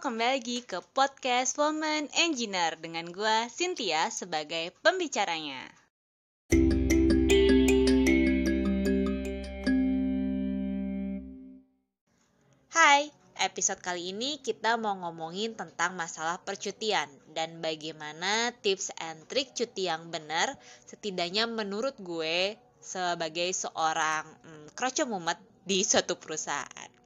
kembali lagi ke podcast Woman Engineer dengan gue Cynthia sebagai pembicaranya. Hai, episode kali ini kita mau ngomongin tentang masalah percutian dan bagaimana tips and trik cuti yang benar setidaknya menurut gue sebagai seorang hmm, kroco mumet di suatu perusahaan.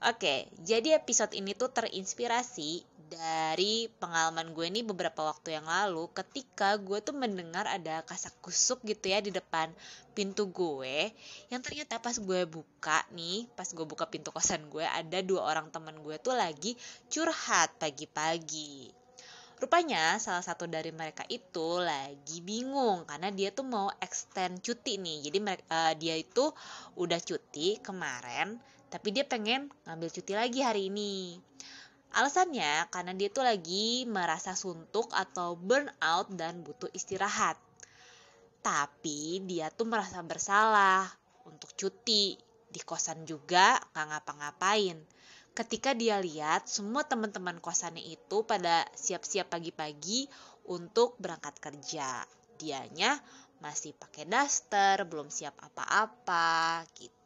Oke, jadi episode ini tuh terinspirasi dari pengalaman gue nih beberapa waktu yang lalu ketika gue tuh mendengar ada kasak kusuk gitu ya di depan pintu gue yang ternyata pas gue buka nih pas gue buka pintu kosan gue ada dua orang teman gue tuh lagi curhat pagi-pagi Rupanya salah satu dari mereka itu lagi bingung karena dia tuh mau extend cuti nih. Jadi uh, dia itu udah cuti kemarin tapi dia pengen ngambil cuti lagi hari ini. Alasannya karena dia tuh lagi merasa suntuk atau burnout dan butuh istirahat. Tapi dia tuh merasa bersalah untuk cuti di kosan juga nggak ngapa-ngapain. Ketika dia lihat semua teman-teman kosannya itu pada siap-siap pagi-pagi untuk berangkat kerja. Dianya masih pakai daster, belum siap apa-apa gitu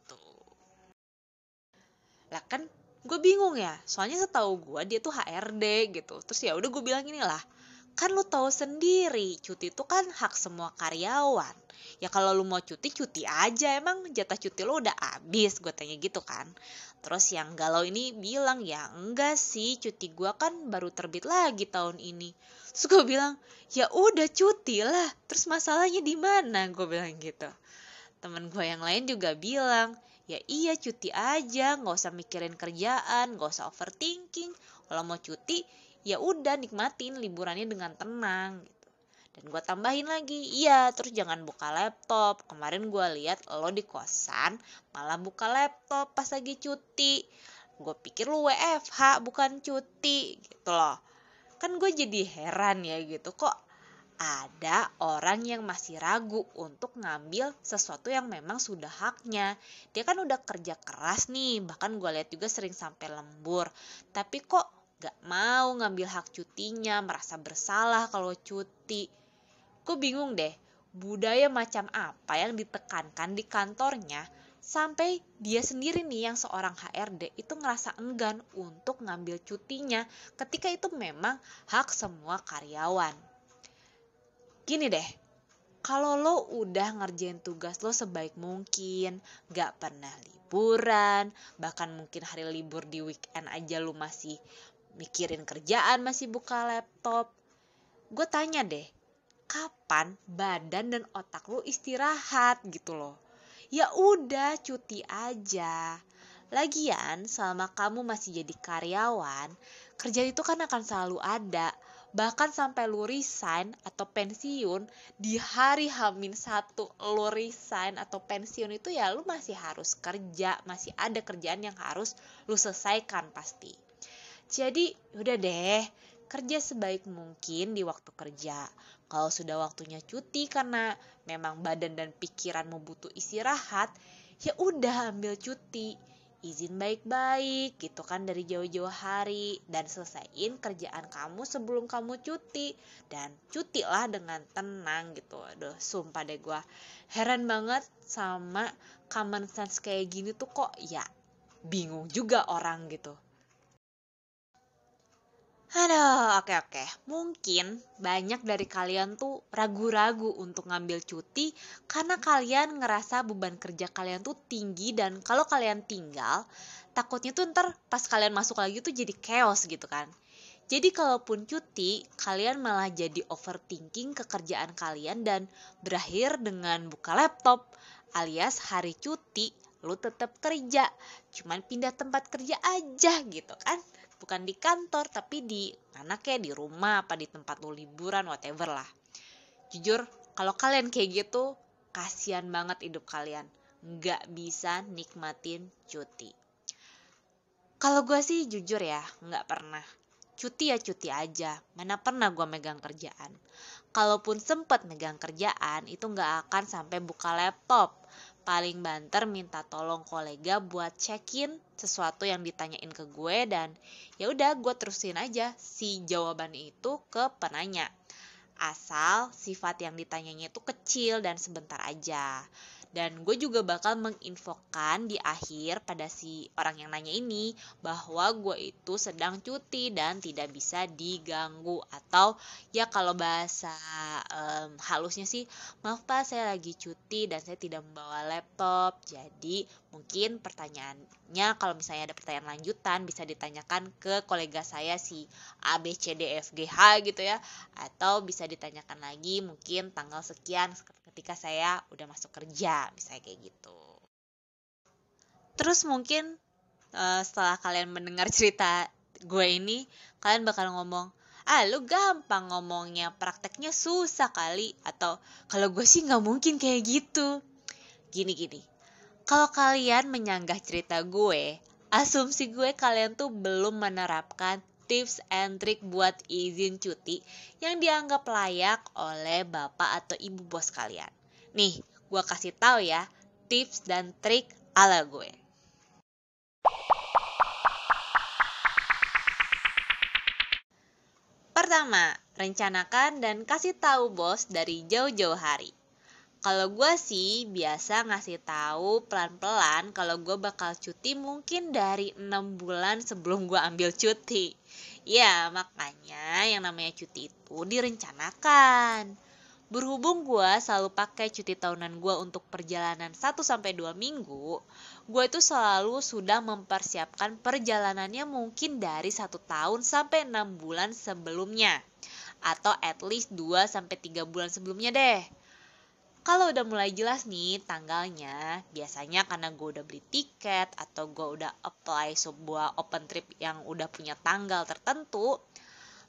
lah kan gue bingung ya. Soalnya setahu gue dia tuh HRD gitu. Terus ya udah gue bilang ini lah kan lu tahu sendiri cuti itu kan hak semua karyawan. Ya kalau lu mau cuti cuti aja. Emang jatah cuti lu udah habis gue tanya gitu kan. Terus yang galau ini bilang ya enggak sih cuti gue kan baru terbit lagi tahun ini. Terus gue bilang ya udah cuti lah. Terus masalahnya di mana? Gue bilang gitu. Temen gue yang lain juga bilang ya iya cuti aja nggak usah mikirin kerjaan nggak usah overthinking. Kalau mau cuti ya udah nikmatin liburannya dengan tenang gitu. Dan gue tambahin lagi iya terus jangan buka laptop. Kemarin gue lihat lo di kosan malah buka laptop pas lagi cuti. Gue pikir lu WFH bukan cuti gitu loh. Kan gue jadi heran ya gitu kok ada orang yang masih ragu untuk ngambil sesuatu yang memang sudah haknya. Dia kan udah kerja keras nih, bahkan gue lihat juga sering sampai lembur. Tapi kok gak mau ngambil hak cutinya, merasa bersalah kalau cuti. Gue bingung deh, budaya macam apa yang ditekankan di kantornya sampai dia sendiri nih yang seorang HRD itu ngerasa enggan untuk ngambil cutinya ketika itu memang hak semua karyawan gini deh kalau lo udah ngerjain tugas lo sebaik mungkin, gak pernah liburan, bahkan mungkin hari libur di weekend aja lo masih mikirin kerjaan, masih buka laptop. Gue tanya deh, kapan badan dan otak lo istirahat gitu loh? Ya udah cuti aja. Lagian selama kamu masih jadi karyawan, kerja itu kan akan selalu ada bahkan sampai lu resign atau pensiun di hari hamin satu lu resign atau pensiun itu ya lu masih harus kerja masih ada kerjaan yang harus lu selesaikan pasti. Jadi udah deh kerja sebaik mungkin di waktu kerja. Kalau sudah waktunya cuti karena memang badan dan pikiran mau butuh istirahat ya udah ambil cuti izin baik-baik gitu kan dari jauh-jauh hari. Dan selesaiin kerjaan kamu sebelum kamu cuti. Dan cutilah dengan tenang gitu. Aduh sumpah deh gue heran banget sama common sense kayak gini tuh kok ya bingung juga orang gitu Aduh, oke oke. Mungkin banyak dari kalian tuh ragu-ragu untuk ngambil cuti karena kalian ngerasa beban kerja kalian tuh tinggi dan kalau kalian tinggal, takutnya tuh ntar pas kalian masuk lagi tuh jadi chaos gitu kan. Jadi kalaupun cuti, kalian malah jadi overthinking kekerjaan kalian dan berakhir dengan buka laptop alias hari cuti lu tetap kerja, cuman pindah tempat kerja aja gitu kan bukan di kantor tapi di mana kayak di rumah apa di tempat lu liburan whatever lah. Jujur kalau kalian kayak gitu kasihan banget hidup kalian. Nggak bisa nikmatin cuti. Kalau gue sih jujur ya nggak pernah. Cuti ya cuti aja. Mana pernah gue megang kerjaan. Kalaupun sempet megang kerjaan itu nggak akan sampai buka laptop paling banter minta tolong kolega buat check-in sesuatu yang ditanyain ke gue dan ya udah gue terusin aja si jawaban itu ke penanya. Asal sifat yang ditanyanya itu kecil dan sebentar aja dan gue juga bakal menginfokan di akhir pada si orang yang nanya ini bahwa gue itu sedang cuti dan tidak bisa diganggu. Atau ya kalau bahasa um, halusnya sih maaf pak saya lagi cuti dan saya tidak membawa laptop. Jadi mungkin pertanyaannya kalau misalnya ada pertanyaan lanjutan bisa ditanyakan ke kolega saya si A B C D F G H gitu ya. Atau bisa ditanyakan lagi mungkin tanggal sekian ketika saya udah masuk kerja misalnya kayak gitu. Terus mungkin uh, setelah kalian mendengar cerita gue ini kalian bakal ngomong ah lu gampang ngomongnya prakteknya susah kali. Atau kalau gue sih nggak mungkin kayak gitu. Gini gini kalau kalian menyanggah cerita gue asumsi gue kalian tuh belum menerapkan tips and trick buat izin cuti yang dianggap layak oleh bapak atau ibu bos kalian. Nih, gue kasih tahu ya tips dan trik ala gue. Pertama, rencanakan dan kasih tahu bos dari jauh-jauh hari kalau gue sih biasa ngasih tahu pelan-pelan kalau gue bakal cuti mungkin dari enam bulan sebelum gue ambil cuti. Ya, makanya yang namanya cuti itu direncanakan. Berhubung gue selalu pakai cuti tahunan gue untuk perjalanan 1 sampai 2 minggu, gue itu selalu sudah mempersiapkan perjalanannya mungkin dari satu tahun sampai 6 bulan sebelumnya. Atau at least 2 sampai 3 bulan sebelumnya deh kalau udah mulai jelas nih tanggalnya, biasanya karena gue udah beli tiket atau gue udah apply sebuah open trip yang udah punya tanggal tertentu,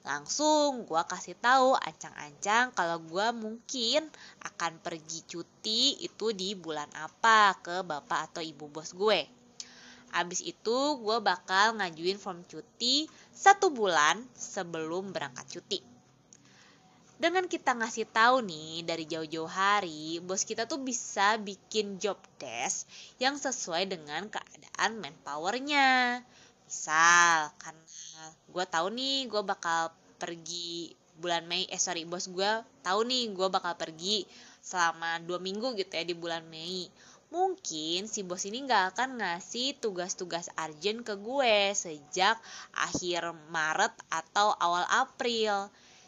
langsung gue kasih tahu ancang-ancang kalau gue mungkin akan pergi cuti itu di bulan apa ke bapak atau ibu bos gue. Abis itu gue bakal ngajuin form cuti satu bulan sebelum berangkat cuti dengan kita ngasih tahu nih dari jauh-jauh hari, bos kita tuh bisa bikin job desk yang sesuai dengan keadaan manpowernya. Misal, karena gue tahu nih gue bakal pergi bulan Mei, eh sorry bos gue tahu nih gue bakal pergi selama dua minggu gitu ya di bulan Mei. Mungkin si bos ini gak akan ngasih tugas-tugas urgent ke gue sejak akhir Maret atau awal April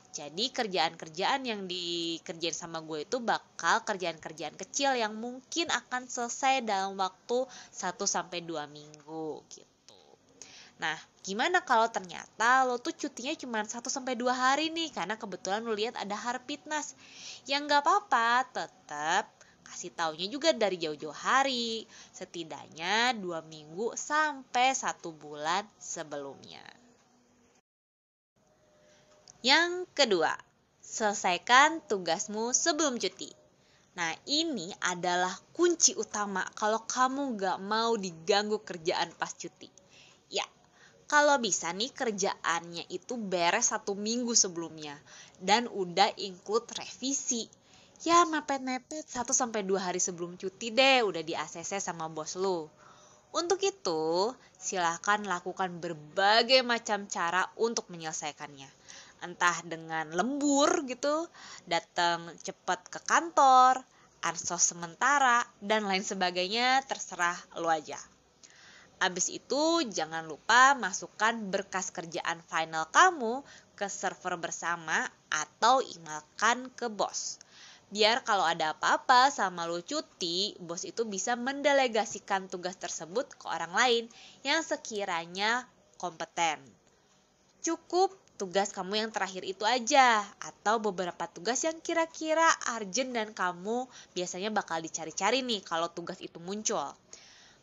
jadi kerjaan-kerjaan yang dikerjain sama gue itu bakal kerjaan-kerjaan kecil yang mungkin akan selesai dalam waktu 1 sampai 2 minggu gitu. Nah, gimana kalau ternyata lo tuh cutinya cuma 1 sampai 2 hari nih karena kebetulan lo lihat ada harpitnas. Yang nggak apa-apa, tetap kasih taunya juga dari jauh-jauh hari, setidaknya 2 minggu sampai 1 bulan sebelumnya. Yang kedua, selesaikan tugasmu sebelum cuti. Nah, ini adalah kunci utama kalau kamu gak mau diganggu kerjaan pas cuti. Ya, kalau bisa nih kerjaannya itu beres satu minggu sebelumnya dan udah include revisi. Ya, mepet-mepet 1 sampai 2 hari sebelum cuti deh udah di ACC sama bos lu. Untuk itu, silahkan lakukan berbagai macam cara untuk menyelesaikannya entah dengan lembur gitu, datang cepat ke kantor, ansos sementara, dan lain sebagainya terserah lo aja. Abis itu jangan lupa masukkan berkas kerjaan final kamu ke server bersama atau emailkan ke bos. Biar kalau ada apa-apa sama lo cuti, bos itu bisa mendelegasikan tugas tersebut ke orang lain yang sekiranya kompeten. Cukup tugas kamu yang terakhir itu aja atau beberapa tugas yang kira-kira urgent dan kamu biasanya bakal dicari-cari nih kalau tugas itu muncul.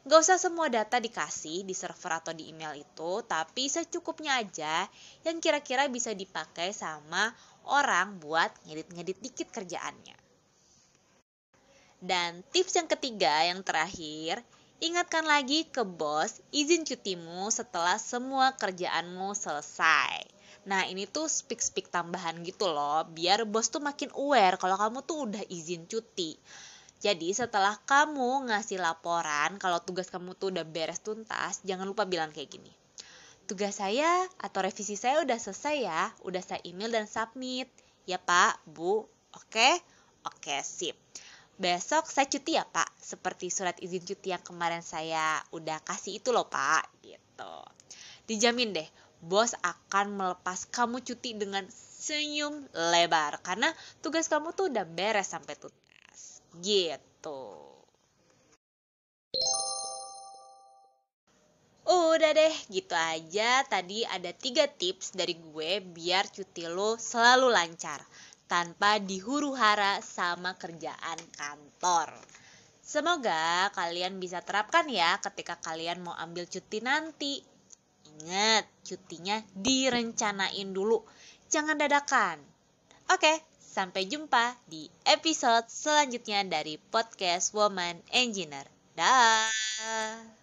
Gak usah semua data dikasih di server atau di email itu, tapi secukupnya aja yang kira-kira bisa dipakai sama orang buat ngedit-ngedit dikit kerjaannya. Dan tips yang ketiga, yang terakhir, ingatkan lagi ke bos izin cutimu setelah semua kerjaanmu selesai. Nah ini tuh speak-speak tambahan gitu loh, biar bos tuh makin aware kalau kamu tuh udah izin cuti. Jadi setelah kamu ngasih laporan kalau tugas kamu tuh udah beres tuntas, jangan lupa bilang kayak gini. Tugas saya atau revisi saya udah selesai ya, udah saya email dan submit. Ya Pak, Bu, oke? Oke, sip. Besok saya cuti ya Pak, seperti surat izin cuti yang kemarin saya udah kasih itu loh Pak, gitu. Dijamin deh, bos akan melepas kamu cuti dengan senyum lebar karena tugas kamu tuh udah beres sampai tuntas. Gitu. Udah deh, gitu aja. Tadi ada tiga tips dari gue biar cuti lo selalu lancar tanpa dihuru hara sama kerjaan kantor. Semoga kalian bisa terapkan ya ketika kalian mau ambil cuti nanti. Ingat, cutinya direncanain dulu, jangan dadakan. Oke, Sampai jumpa di episode selanjutnya dari podcast Woman Engineer. Dah.